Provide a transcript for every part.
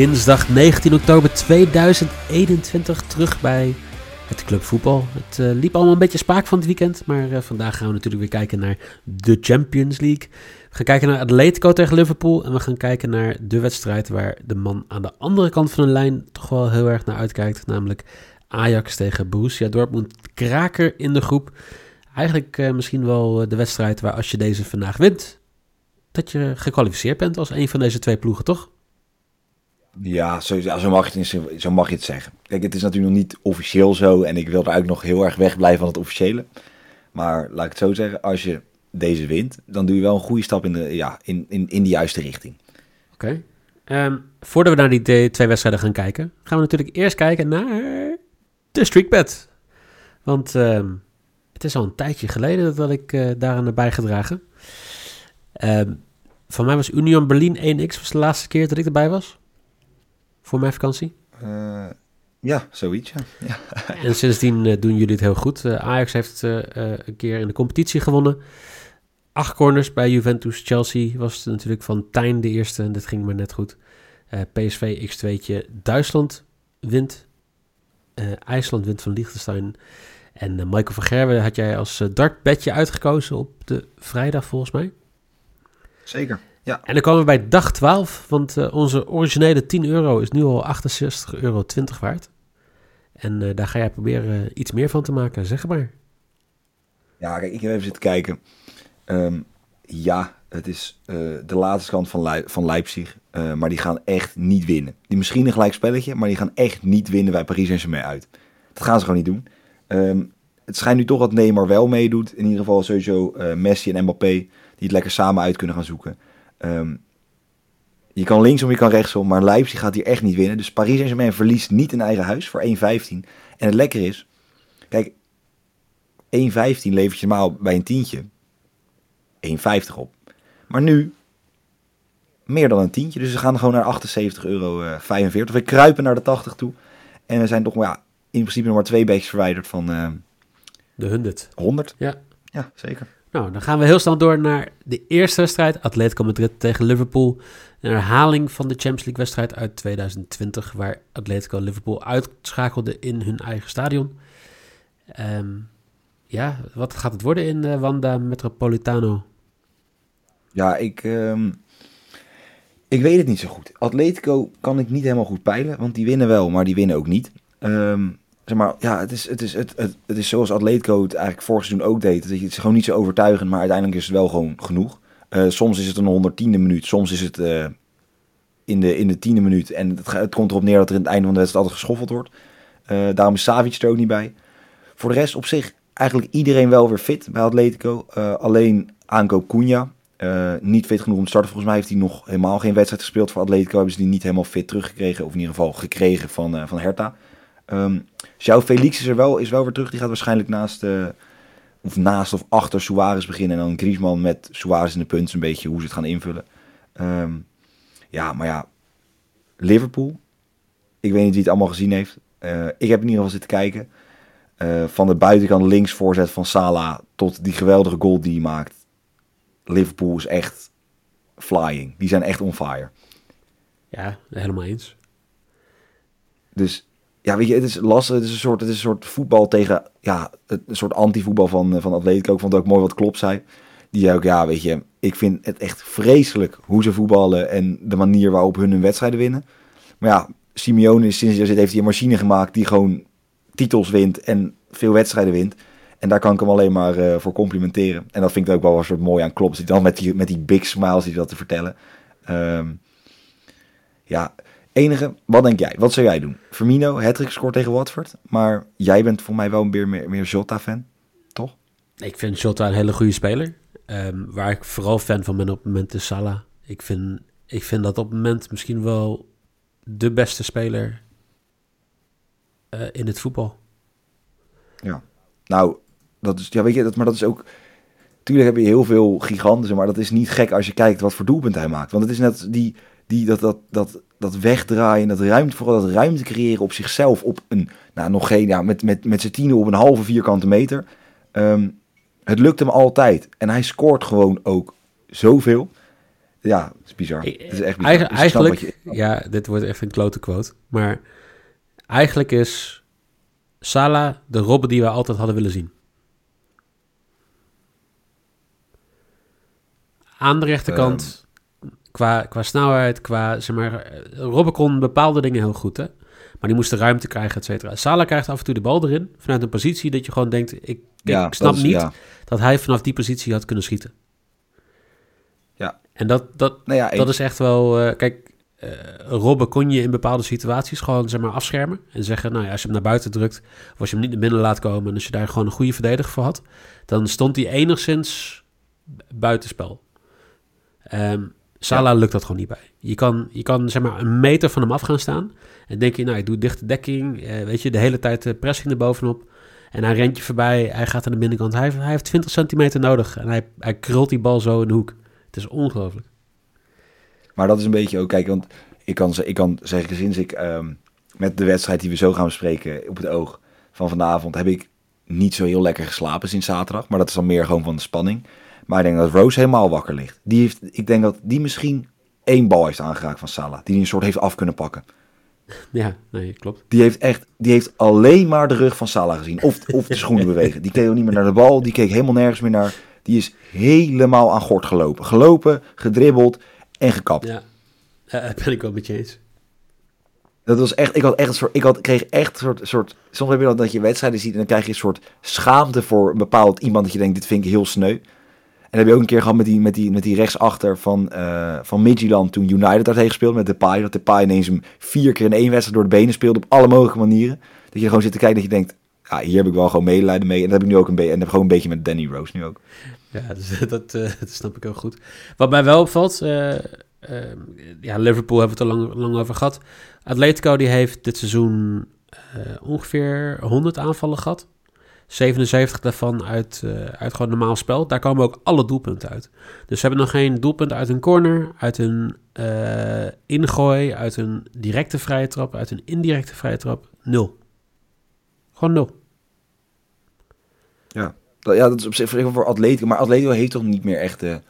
Dinsdag 19 oktober 2021 terug bij het Club Voetbal. Het eh, liep allemaal een beetje spaak van het weekend, maar eh, vandaag gaan we natuurlijk weer kijken naar de Champions League. We gaan kijken naar Atletico tegen Liverpool en we gaan kijken naar de wedstrijd waar de man aan de andere kant van de lijn toch wel heel erg naar uitkijkt, namelijk Ajax tegen Borussia Dortmund. Kraker in de groep. Eigenlijk eh, misschien wel de wedstrijd waar als je deze vandaag wint, dat je gekwalificeerd bent als een van deze twee ploegen, toch? Ja, zo, mag zo mag je het zeggen. Kijk, het is natuurlijk nog niet officieel zo en ik wil er eigenlijk nog heel erg wegblijven van het officiële. Maar laat ik het zo zeggen, als je deze wint, dan doe je wel een goede stap in de, ja, in, in, in de juiste richting. Oké. Ehm, voordat we naar die twee wedstrijden gaan kijken, gaan we natuurlijk eerst kijken naar de streakbet. Want uh, het is al een tijdje geleden dat ik uh, daaraan heb bijgedragen. Uh, van mij was Union Berlin 1x was de laatste keer dat ik erbij was voor mijn vakantie? Uh, ja, zoiets. Ja. ja. en sindsdien uh, doen jullie het heel goed. Uh, Ajax heeft een keer in de competitie gewonnen. Acht corners bij Juventus. Chelsea was het natuurlijk van Tijn de eerste en dat ging maar net goed. PSV X2'tje. Duitsland wint. IJsland wint van Liechtenstein. En Michael van Gerwen had jij als dartbedje uitgekozen op de vrijdag volgens mij. Zeker. Ja. En dan komen we bij dag 12, want uh, onze originele 10 euro is nu al 68,20 euro waard. En uh, daar ga jij proberen iets meer van te maken, zeg maar. Ja, kijk, ik heb even zitten kijken. Um, ja, het is de laatste kant van, Le van Leipzig, maar die gaan echt niet winnen. Die misschien een gelijk spelletje, maar die gaan echt niet winnen bij Paris Saint-Germain uit. Dat gaan ze gewoon niet doen. Um, het schijnt nu toch dat Neymar wel meedoet. In ieder geval sowieso Messi en Mbappé, die het lekker samen uit kunnen gaan zoeken. Um, je kan linksom, je kan rechtsom, maar Leipzig gaat hier echt niet winnen. Dus Paris Saint-Germain verliest niet in eigen huis voor 1,15. En het lekker is, kijk, 1,15 levert je maar bij een tientje 1,50 op. Maar nu meer dan een tientje, dus we gaan gewoon naar 78,45 euro. We kruipen naar de 80 toe. En we zijn toch ja, in principe nog maar twee beetjes verwijderd van... Uh, de 100. 100? Ja. Ja, zeker. Nou, dan gaan we heel snel door naar de eerste wedstrijd. Atletico Madrid tegen Liverpool. Een herhaling van de Champions League wedstrijd uit 2020... waar Atletico Liverpool uitschakelde in hun eigen stadion. Um, ja, wat gaat het worden in uh, Wanda Metropolitano? Ja, ik, um, ik weet het niet zo goed. Atletico kan ik niet helemaal goed peilen, want die winnen wel, maar die winnen ook niet. Um, zeg maar, ja, het is, het is, het, het, het is zoals Atletico eigenlijk vorig seizoen ook deed. Dat je, het is gewoon niet zo overtuigend, maar uiteindelijk is het wel gewoon genoeg. Uh, soms is het een 110e minuut, soms is het uh, in, de, in de tiende minuut. En het, het, komt erop neer dat er in het einde van de wedstrijd altijd geschoffeld wordt. Uh, daarom is Savic er ook niet bij. Voor de rest op zich eigenlijk iedereen wel weer fit bij Atletico. alleen aankoop Cunha. niet fit genoeg om te starten. Volgens mij heeft hij nog helemaal geen wedstrijd gespeeld voor Atletico. Hebben ze die niet helemaal fit teruggekregen. Of in ieder geval gekregen van, van Hertha. Um, João Felix is er wel, is wel weer terug. Die gaat waarschijnlijk naast, uh, of naast of achter Suarez beginnen. En dan Griezmann met Suarez in de punt. Een beetje hoe ze het gaan invullen. Um, ja, maar ja. Liverpool. Ik weet niet wie het allemaal gezien heeft. Uh, ik heb in ieder geval zitten kijken. Uh, van de buitenkant links voorzet van Salah tot die geweldige goal die hij maakt. Liverpool is echt flying. Die zijn echt on fire. Ja, helemaal eens. Dus ja, weet je, het is lastig. Het is een soort, het is een soort voetbal tegen, ja, een soort anti-voetbal van, eh, van Atletico. Ik vond het ook mooi wat Klopp zei. Die ook, ja, weet je, ik vind het echt vreselijk hoe ze voetballen en de manier waarop hun hun wedstrijden winnen. Maar ja, Simeone sinds hij zit, heeft hij een machine gemaakt die gewoon titels wint en veel wedstrijden wint. En daar kan ik hem alleen maar uh, voor complimenteren. En dat vind ik ook wel een soort mooi aan Klopp. Zit dan met die, met die big smiles die dat te vertellen. Um, ja, Enige, wat denk jij? Wat zou jij doen? Firmino, hattrick scoort tegen Watford. Maar jij bent voor mij wel een meer, meer, meer Jota-fan, toch? Ik vind Jota een hele goede speler. Ehm, waar ik vooral fan van ben op het moment is Salah. Ik vind, ik vind dat op het moment misschien wel de beste speler uh, in het voetbal. Ja, nou, dat is, ja, weet je, dat, maar dat is ook. Tuurlijk heb je heel veel giganten, maar dat is niet gek als je kijkt wat voor doelpunt hij maakt. Want het is net die, die dat, dat, dat, dat wegdraaien, dat ruimte, vooral dat ruimte creëren op zichzelf op een, nou nog geen, ja, met, met, met z'n tienen op een halve vierkante meter. Um, het lukt hem altijd. En hij scoort gewoon ook zoveel. Ja, het is bizar. Het is echt bizar. Eigenlijk, je... ja, dit wordt echt een klote quote. Maar eigenlijk is Salah de Robben die we altijd hadden willen zien. Aan de rechterkant, um. Qua, qua snelheid, qua, zeg maar, Robben kon bepaalde dingen heel goed, hè. Maar die moest de ruimte krijgen, et cetera. Salah krijgt af en toe de bal erin, vanuit een positie dat je gewoon denkt, ik, ik snap niet dat hij vanaf die positie had kunnen schieten. Ja. En dat, dat, nou ja, dat is echt wel, uh, kijk, uh, Robben kon je in bepaalde situaties gewoon zeg maar afschermen. En zeggen, nou ja, als je hem naar buiten drukt, of als je hem niet naar binnen laat komen... en als je daar gewoon een goede verdediger voor had... dan stond hij enigszins buitenspel. Um, Salah lukt dat gewoon niet bij. Je kan, je kan zeg maar een meter van hem af gaan staan... en denk je, nou, ik doe dichte dekking... Uh, weet je, de hele tijd de pressing erbovenop... En hij rent je voorbij, hij gaat aan de binnenkant. Hij, hij heeft 20 centimeter nodig en hij, hij krult die bal zo in de hoek. Het is ongelooflijk. Maar dat is een beetje ook, kijk, want ik kan, ik kan zeggen, sinds ik um, met de wedstrijd die we zo gaan bespreken op het oog van vanavond, heb ik niet zo heel lekker geslapen sinds zaterdag. Maar dat is dan meer gewoon van de spanning. Maar ik denk dat Rose helemaal wakker ligt. Die heeft, ik denk dat die misschien één bal heeft aangeraakt van Salah. Die hij een soort heeft af kunnen pakken. Ja, nee, klopt. Die heeft echt, die heeft alleen maar de rug van Salah gezien. Of, of de schoenen bewegen. Die keek ook niet meer naar de bal. Die keek helemaal nergens meer naar. Die is helemaal aan gort gelopen. Gelopen, gedribbeld en gekapt. Ja, ja ben ik wel met je eens. Dat was echt, ik had echt een soort, ik had, kreeg echt een soort, soort, soms heb je dat dat je wedstrijden ziet en dan krijg je een soort schaamte voor een bepaald iemand dat je denkt, dit vind ik heel sneu. En heb je ook een keer gehad met die, met die, met die rechtsachter van, uh, van toen United daar tegen gespeeld met Depay. Dat Depay ineens hem vier keer in één wedstrijd door de benen speelde op alle mogelijke manieren. Dat je gewoon zit te kijken dat je denkt, ja, hier heb ik wel gewoon medelijden mee. En dat heb ik nu ook een beetje, en heb gewoon een beetje met Danny Rose nu ook. Ja, dus, dat, uh, dat snap ik heel goed. Wat mij wel opvalt, uh, ja, Liverpool hebben we het er lang, lang over gehad. Atletico die heeft dit seizoen ongeveer 100 aanvallen gehad. 77 daarvan uit, uh, uit gewoon normaal spel. Daar komen ook alle doelpunten uit. Dus ze hebben nog geen doelpunt uit een corner, uit een uh, ingooi, uit een directe vrije trap, uit een indirecte vrije trap. Nul. Gewoon nul. Ja, ja dat is op zich voor Atletico. Maar Atletico heeft toch niet meer echt de,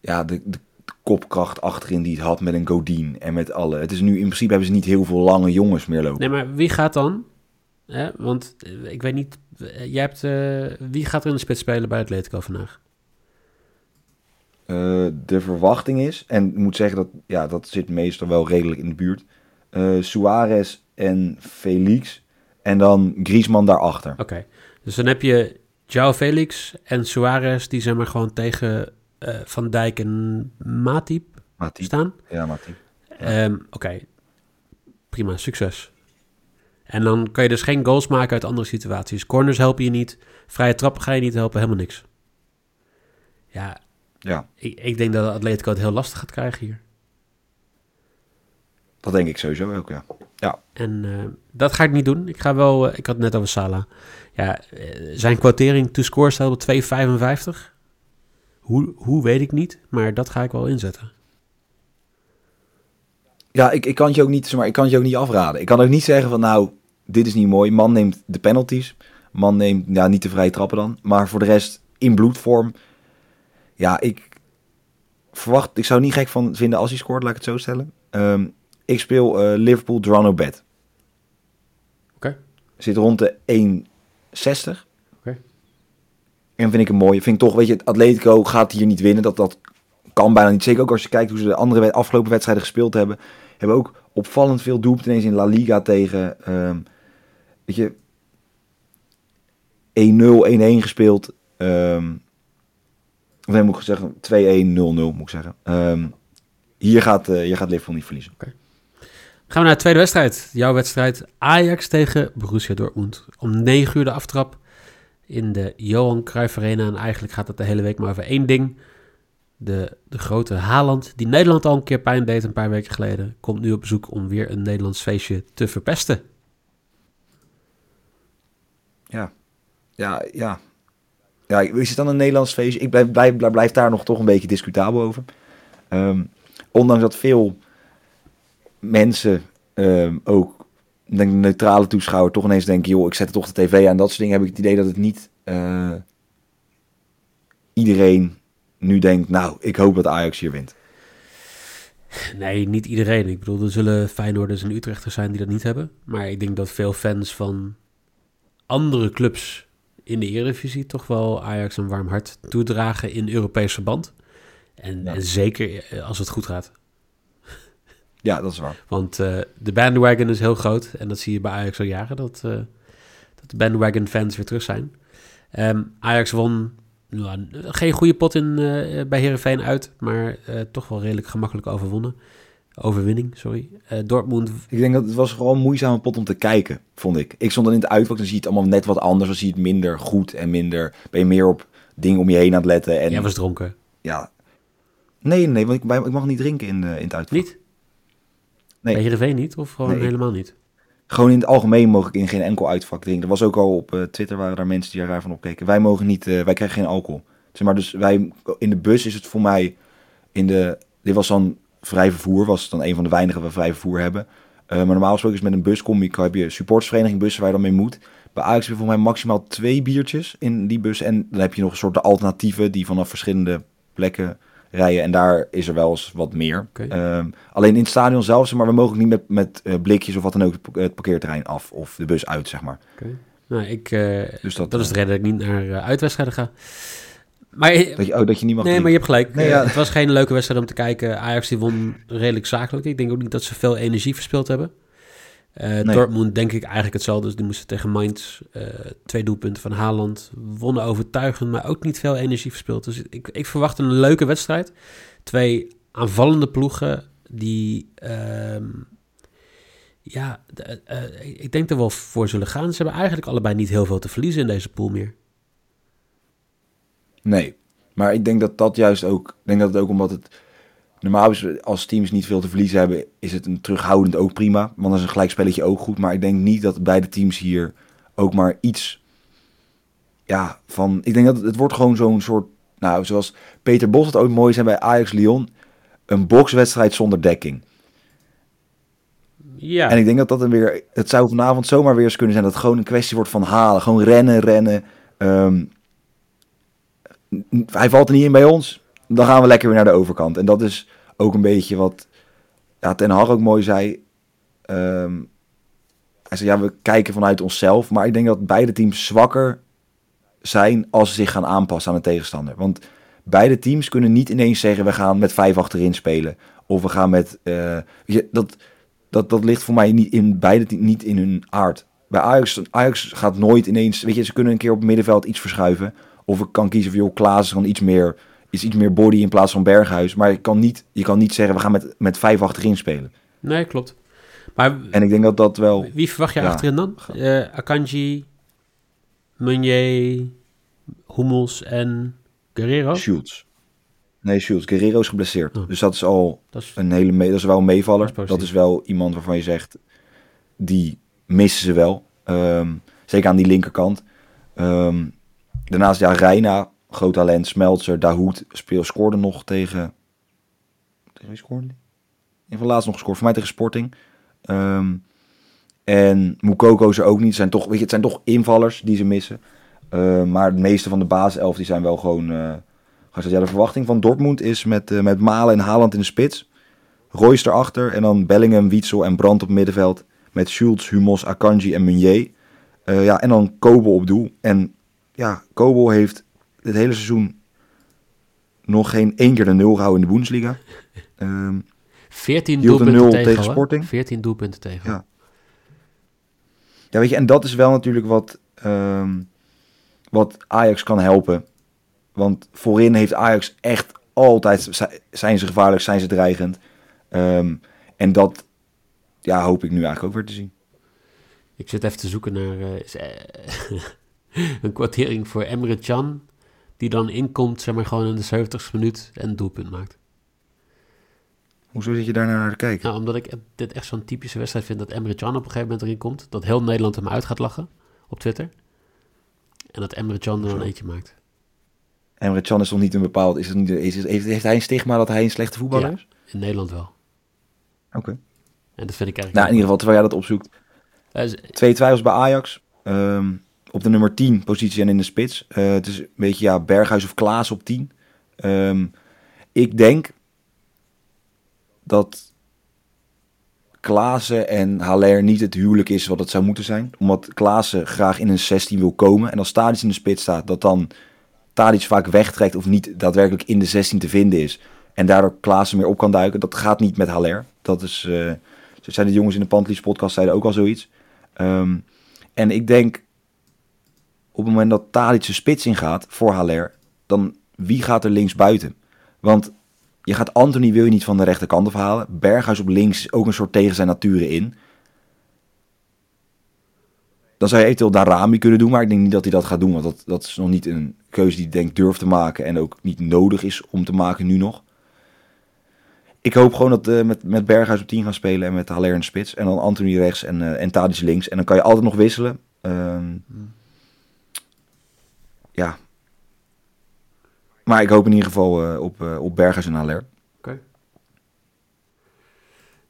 ja, de, de kopkracht achterin die het had met een Godin en met alle. Het is nu in principe hebben ze niet heel veel lange jongens meer lopen. Nee, maar wie gaat dan? Want eh, ik weet niet eh, jij hebt, uh, wie gaat er in de spits spelen bij Atletico vandaag? Uh, de verwachting is, en ik moet zeggen dat ja, dat zit meestal wel redelijk in de buurt. Uh, Suarez en Felix. En dan Griezmann daarachter. Oké, dus dan heb je João Felix en Suarez die zeg maar gewoon tegen Van Dijk en Matip, Matip. staan. Ja, Matip. Ja. Um, Oké, prima, succes. En dan kan je dus geen goals maken uit andere situaties. Corners helpen je niet. Vrije trappen ga je niet helpen. Helemaal niks. Ja, ja. Ik, ik denk dat Atletico het heel lastig gaat krijgen hier. Dat denk ik sowieso ook, ja. ja. En uh, dat ga ik niet doen. Ik ga wel, uh, ik had het net over Sala. Ja, uh, zijn quotering to score staat op 2,55. Hoe, hoe weet ik niet, maar dat ga ik wel inzetten. Ja, ik, ik kan het je ook niet, maar ik kan het je ook niet afraden. Ik kan ook niet zeggen van nou, dit is niet mooi. Man neemt de penalties. Man neemt, ja, niet de vrije trappen dan. Maar voor de rest in bloedvorm. Ja, ik verwacht, ik zou niet gek van vinden als hij scoort, laat ik het zo stellen. Um, ik speel uh, Liverpool Toronto bed. Oké. Okay. Zit rond de 1,60. Oké. Okay. En vind ik een mooie. Vind ik toch, weet je, Atletico gaat hier niet winnen. Dat, dat kan bijna niet. Zeker ook als je kijkt hoe ze de andere afgelopen wedstrijden gespeeld hebben. Hebben ook opvallend veel doelpunten ineens in La Liga tegen... Um, weet je, 1-0, 1-1 gespeeld. Um, of nee, moet ik zeggen, 2-1, 0-0 moet ik zeggen. Um, hier, gaat, uh, gaat Liverpool niet verliezen. Okay. Gaan we naar de tweede wedstrijd. Jouw wedstrijd Ajax tegen Borussia Dortmund. Om 9 uur de aftrap in de Johan Cruijff Arena. En eigenlijk gaat het de hele week maar over één ding. De, de grote Haaland, die Nederland al een keer pijn deed een paar weken geleden, komt nu op bezoek om weer een Nederlands feestje te verpesten. Ja, ja, ja. Ja, is het dan een Nederlands feestje? Ik blijf, blijf, daar nog toch een beetje discutabel over. Ehm, ondanks dat veel mensen, ehm, ook denk neutrale toeschouwer, toch ineens denken: joh, ik zet toch de tv aan. Dat soort dingen heb ik het idee dat het niet uh, iedereen nu denkt: nou, ik hoop dat Ajax hier wint. Nee, niet iedereen. Ik bedoel, er zullen Feyenoorders en Utrechters zijn die dat niet hebben. Maar ik denk dat veel fans van andere clubs in de Eredivisie toch wel Ajax een warm hart toedragen in Europese verband. En, en zeker eh, als het goed gaat. Ja, dat is waar. Want uh, de bandwagon is heel groot. En dat zie je bij Ajax al jaren, dat, uh, dat de bandwagon fans weer terug zijn. Um, Ajax won nou, geen goede pot in, uh, bij Herenveen uit, maar toch wel redelijk gemakkelijk overwonnen. Overwinning, sorry. Dortmund. Ik denk dat het was gewoon een moeizame pot om te kijken, vond ik. Ik stond dan in het uitvak, dan zie je het allemaal net wat anders. Dan zie je het minder goed en minder... Ben je meer op dingen om je heen aan het letten. En, Jij was dronken. Ja. Nee, nee, want ik, ik mag niet drinken in, in het uitvak. Niet? Nee. Bij Heerenveen niet? Of gewoon nee. helemaal niet? Gewoon in het algemeen mogen ik in geen enkel uitvak drinken. Er was ook al op uh, Twitter waren daar mensen die daarvan opkeken. Wij mogen niet, uh, wij krijgen geen alcohol. Zeg maar, dus wij, in de bus is het voor mij, in de, dit was dan vrij vervoer, was dan een van de weinigen waar we vrij vervoer hebben. Uh, maar normaal gesproken is met een bus kom je, heb je supportersvereniging bussen waar je dan mee moet. Bij Ajax heb je voor mij maximaal twee biertjes in die bus. En dan heb je nog een soort de alternatieven die vanaf verschillende plekken rijden. En daar is er wel eens wat meer. Okay. Um, alleen in het stadion zelf, maar we mogen niet met, met uh, blikjes of wat dan ook het parkeerterrein af of de bus uit, zeg maar. Okay. Nou, ik, uh, dus dat, dat is de reden dat ik niet naar uitwedstrijden ga. Maar, dat, je, oh, dat je niet mag Nee, maar je hebt gelijk. Nee, ja. Het was geen leuke wedstrijd om te kijken. Ajax die won redelijk zakelijk. Ik denk ook niet dat ze veel energie verspeeld hebben. Uh, nee. Dortmund denk ik eigenlijk hetzelfde. Dus die moesten tegen Mainz uh, twee doelpunten van Haaland. Wonnen overtuigend, maar ook niet veel energie verspeeld. Dus ik, ik verwacht een leuke wedstrijd. Twee aanvallende ploegen die... Uh, ja, uh, ik denk er wel voor zullen gaan. Ze hebben eigenlijk allebei niet heel veel te verliezen in deze pool meer. Nee, maar ik denk dat dat juist ook... Ik denk dat het ook omdat het Normaal is als teams niet veel te verliezen hebben, is het een terughoudend ook prima. Want dan is een gelijkspelletje ook goed. Maar ik denk niet dat beide teams hier ook maar iets ja, van... Ik denk dat het, het wordt gewoon zo'n soort... Nou, zoals Peter Bos het ooit mooi zei bij Ajax Lyon. Een bokswedstrijd zonder dekking. Ja. En ik denk dat dat dan weer... Het zou vanavond zomaar weer eens kunnen zijn dat het gewoon een kwestie wordt van halen. Gewoon rennen, rennen. Um, hij valt er niet in bij ons dan gaan we lekker weer naar de overkant. En dat is ook een beetje wat ja, Ten Hag ook mooi zei. Um, hij zei, ja, we kijken vanuit onszelf. Maar ik denk dat beide teams zwakker zijn als ze zich gaan aanpassen aan de tegenstander. Want beide teams kunnen niet ineens zeggen, we gaan met vijf achterin spelen. Of we gaan met... Uh, je, dat, dat, dat ligt voor mij niet in beide niet in hun aard. Bij Ajax, Ajax gaat nooit ineens... Weet je, ze kunnen een keer op het middenveld iets verschuiven. Of ik kan kiezen voor, joh, Klaas gewoon iets meer is iets meer body in plaats van Berghuis. Maar je kan niet, je kan niet zeggen, we gaan met, met vijf achterin spelen. Nee, klopt. Maar, en ik denk dat dat wel... Wie verwacht je ja, achterin dan? Uh, Akanji, Meunier, Hummels en Guerrero? Schultz. Nee, Schultz. Guerrero is geblesseerd. Oh. Dus dat is al dat is, een hele... dat is wel een meevaller. Dat is, dat is, wel iemand waarvan je zegt... Die missen ze wel. Um, zeker aan die linkerkant. Um, daarnaast, ja, Reina groot talent, Smeltzer, Dahoud, speel, scoorde nog tegen... Tegen wie scoorde die? In van laatst nog gescoord, voor mij tegen Sporting. Um, en Mukoko er ook niet. Zijn toch, weet je, het zijn toch invallers die ze missen. Uh, maar de meeste van de basiself die zijn wel gewoon... Uh, ja, de verwachting van Dortmund is met, uh, met Malen en Haaland in de spits. Royce erachter en dan Bellingham, Wietsel en Brandt op middenveld. Met Schultz, Humos, Akanji en Meunier. ja, en dan Kobel op doel. En ja, Kobel heeft het hele seizoen nog geen één keer de nul gehouden in de Bundesliga. Um, 14 doelpunten tegen, tegen Sporting. 14 doelpunten tegen. Ja. ja, weet je, en dat is wel natuurlijk wat, um, wat Ajax kan helpen. Want voorin heeft Ajax echt altijd, zijn ze gevaarlijk, zijn ze dreigend. Um, en dat ja, hoop ik nu eigenlijk ook weer te zien. Ik zit even te zoeken naar is, uh, een kwartering voor Emre Can, die dan inkomt, zeg maar gewoon in de 70ste minuut en een doelpunt maakt. Hoezo zit je daar naar te kijken? Nou, omdat ik dit echt zo'n typische wedstrijd vind dat Emre Can op een gegeven moment erin komt, dat heel Nederland hem uit gaat lachen op Twitter. En dat Emre Can er dan eentje maakt. Emre Can is nog niet een bepaald... Is het niet, is, heeft, heeft hij een stigma dat hij een slechte voetballer Ja. is? In Nederland wel. Oké. En dat vind ik eigenlijk... Nou, in ieder geval, terwijl jij dat opzoekt. Twee twijfels bij Ajax. Ehm, op de nummer 10 positie en in de spits. Eh, het is een beetje ja, Berghuis of Klaas op 10. Ehm, ik denk dat Klaassen en Haller niet het huwelijk is wat het zou moeten zijn. Omdat Klaassen graag in een 16 wil komen. En als Tadic in de spits staat, dat dan Tadic vaak wegtrekt of niet daadwerkelijk in de 16 te vinden is. En daardoor Klaassen meer op kan duiken. Dat gaat niet met Haller. Dat is, eh zo zijn de jongens in de Pantlies podcast zeiden ook al zoiets. Ehm, en ik denk op het moment dat Tadic zijn spits ingaat voor Haller, dan wie gaat er links buiten? Want je gaat Anthony wil je niet van de rechterkant afhalen. Berghuis op links is ook een soort tegen zijn nature in. Dan zou je eventueel Darami kunnen doen, maar ik denk niet dat hij dat gaat doen. Want dat, dat is nog niet een keuze die ik denk durft te maken en ook niet nodig is om te maken nu nog. Ik hoop gewoon dat we met, met Berghuis op 10 gaan spelen en met Haller de spits. En dan Anthony rechts en, eh en links. En dan kan je altijd nog wisselen. Ehm, Ja. Maar ik hoop in ieder geval eh, op, eh, op Berghuis en Haller.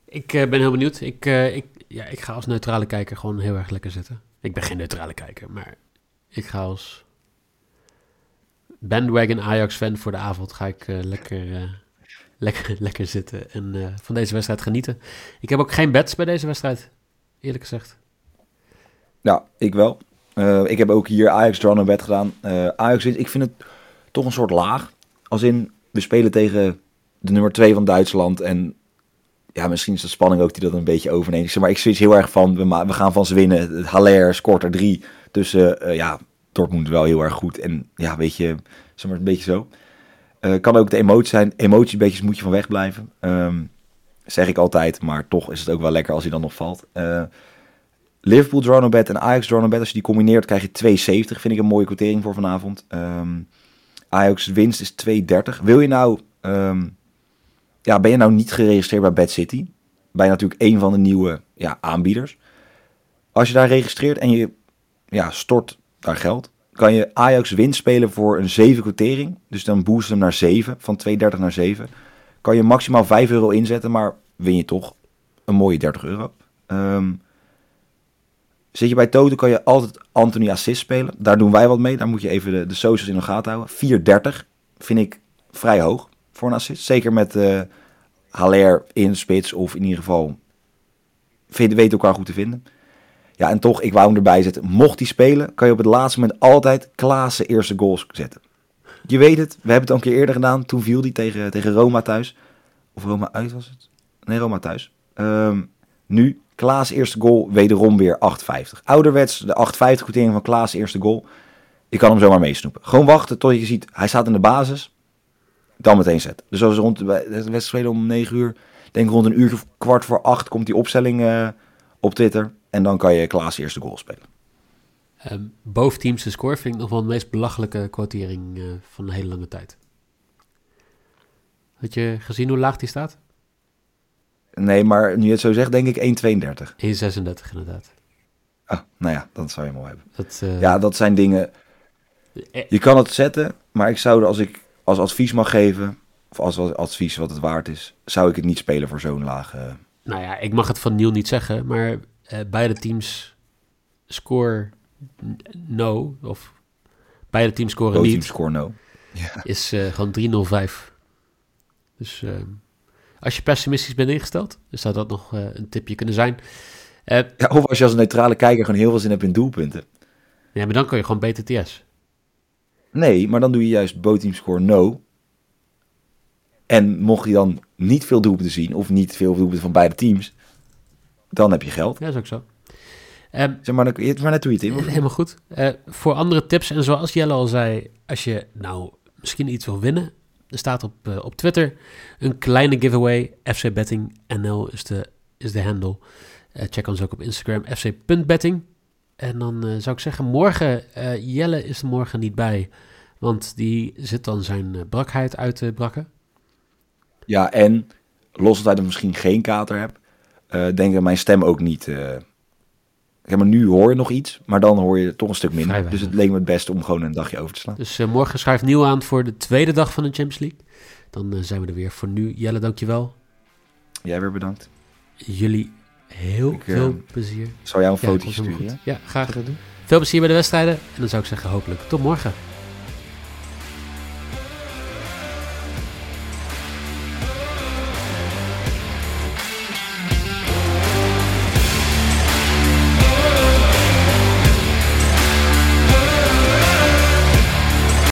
Ik eh, ben heel benieuwd. Ik, ik, ja, ik ga als neutrale kijker gewoon heel erg lekker zitten. Ik ben geen neutrale kijker, maar ik ga als bandwagon Ajax-fan voor de avond ga ik lekker, lekker, lekker zitten en van deze wedstrijd genieten. Ik heb ook geen bets bij deze wedstrijd, eerlijk gezegd. Ja, ik wel. Eh, ik heb ook hier Ajax draw een bed gedaan. Eh, Ajax ik vind het toch een soort laag. Als in, we spelen tegen de nummer 2 van Duitsland. En ja, misschien is de spanning ook die dat een beetje overneemt. Maar ik switch heel erg van, we, gaan van ze winnen. Haller scoort er drie. Dus eh, ja, Dortmund wel heel erg goed. En ja, weet je, zeg maar een beetje zo. Kan ook de emotie zijn. Emoties, beetjes moet je van wegblijven. Ehm zeg ik altijd, maar toch is het ook wel lekker als hij dan nog valt. Liverpool draw no bet en Ajax draw bet. Als je die combineert krijg je 2,70. Vind ik een mooie quotering voor vanavond. Ehm, Ajax winst is 2,30. Wil je nou... ehm, ja, ben je nou niet geregistreerd bij Bad City? Bij natuurlijk een van de nieuwe ja, aanbieders. Als je daar registreert en je ja, stort daar geld... kan je Ajax winst spelen voor een 7 quotering. Dus dan boost hem naar 7. Van 2,30 naar 7. Kan je maximaal 5 euro inzetten, maar win je toch een mooie 30 euro. Ehm, Zit je bij Toto kan je altijd Anthony Assist spelen. Daar doen wij wat mee. Daar moet je even de, de socials in de gaten houden. 4,30 vind ik vrij hoog voor een assist. Zeker met eh Haller in spits of in ieder geval vind, weet elkaar goed te vinden. Ja, en toch, ik wou hem erbij zetten. Mocht hij spelen, kan je op het laatste moment altijd Klaassen eerste goals zetten. Je weet het, we hebben het al een keer eerder gedaan. Toen viel hij tegen, tegen Roma thuis. Of Roma uit was het? Nee, Roma thuis. Ehm, nu, Klaas eerste goal, wederom weer 8,50. Ouderwets, de 8,50 quotering van Klaas eerste goal. Je kan hem zomaar meesnoepen. Gewoon wachten tot je ziet, hij staat in de basis. Dan meteen zetten. Dus als rond de wedstrijd om 9 uur, denk rond een uur kwart voor 8 komt die opstelling eh, op Twitter. En dan kan je Klaas eerste goal spelen. Ehm boven score vind ik nog wel de meest belachelijke quotering eh, van een hele lange tijd. Had je gezien hoe laag die staat? Nee, maar nu je het zo zegt, denk ik 1,32. 1,36 inderdaad. Ah, nou ja, dat zou je mooi hebben. Dat, eh, Ja, dat zijn dingen. eh, Je kan het zetten, maar ik zou als ik als advies mag geven, of als, advies wat het waard is, zou ik het niet spelen voor zo'n lage. Nou ja, ik mag het van Niel niet zeggen, maar eh, beide teams score no, of beide teams scoren Both niet, score no. is eh, gewoon 305. Dus eh, als je pessimistisch bent ingesteld, dan zou dat nog eh, een tipje kunnen zijn. Eh, Ja, of als je als neutrale kijker gewoon heel veel zin hebt in doelpunten. ja, maar dan kun je gewoon BTTS. Nee, maar dan doe je juist both team score no. En mocht je dan niet veel doelpunten zien, of niet veel doelpunten van beide teams, dan heb je geld. Ja, dat is ook zo. Ehm, Zeg maar, maar net hoe je het in. Helemaal goed. Eh, voor andere tips, en zoals Jelle al zei, als je nou misschien iets wil winnen, er staat op, eh, op Twitter een kleine giveaway. FC Betting NL is de is de handle. Eh, check ons ook op Instagram, fc.betting. En dan eh, zou ik zeggen, morgen, Jelle is er morgen niet bij. Want die zit dan zijn brakheid uit te brakken. Ja, en los dat er misschien geen kater heb, denk ik mijn stem ook niet... Kijk, maar nu hoor je nog iets, maar dan hoor je toch een stuk minder. Dus het leek me het beste om gewoon een dagje over te slaan. Dus eh, morgen schuift Nieuw aan voor de tweede dag van de Champions League. Dan eh, zijn we er weer. Voor nu, Jelle, dankjewel. Jij weer bedankt. Jullie heel Ik, eh, veel plezier. Zal jou een fotootje helemaal sturen? Ja, graag. Veel plezier bij de wedstrijden. En dan zou ik zeggen, hopelijk tot morgen.